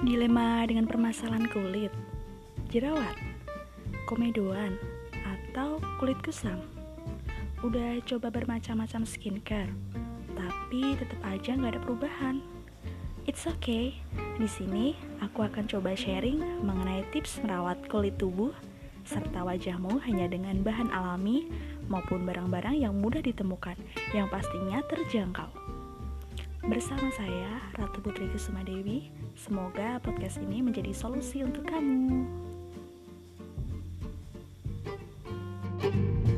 Dilema dengan permasalahan kulit, jerawat, komedoan, atau kulit kusam. Udah coba bermacam-macam skincare, tapi tetap aja nggak ada perubahan. It's okay. Di sini aku akan coba sharing mengenai tips merawat kulit tubuh serta wajahmu hanya dengan bahan alami maupun barang-barang yang mudah ditemukan yang pastinya terjangkau. Bersama saya, Ratu Putri Kusuma Dewi, semoga podcast ini menjadi solusi untuk kamu. thank you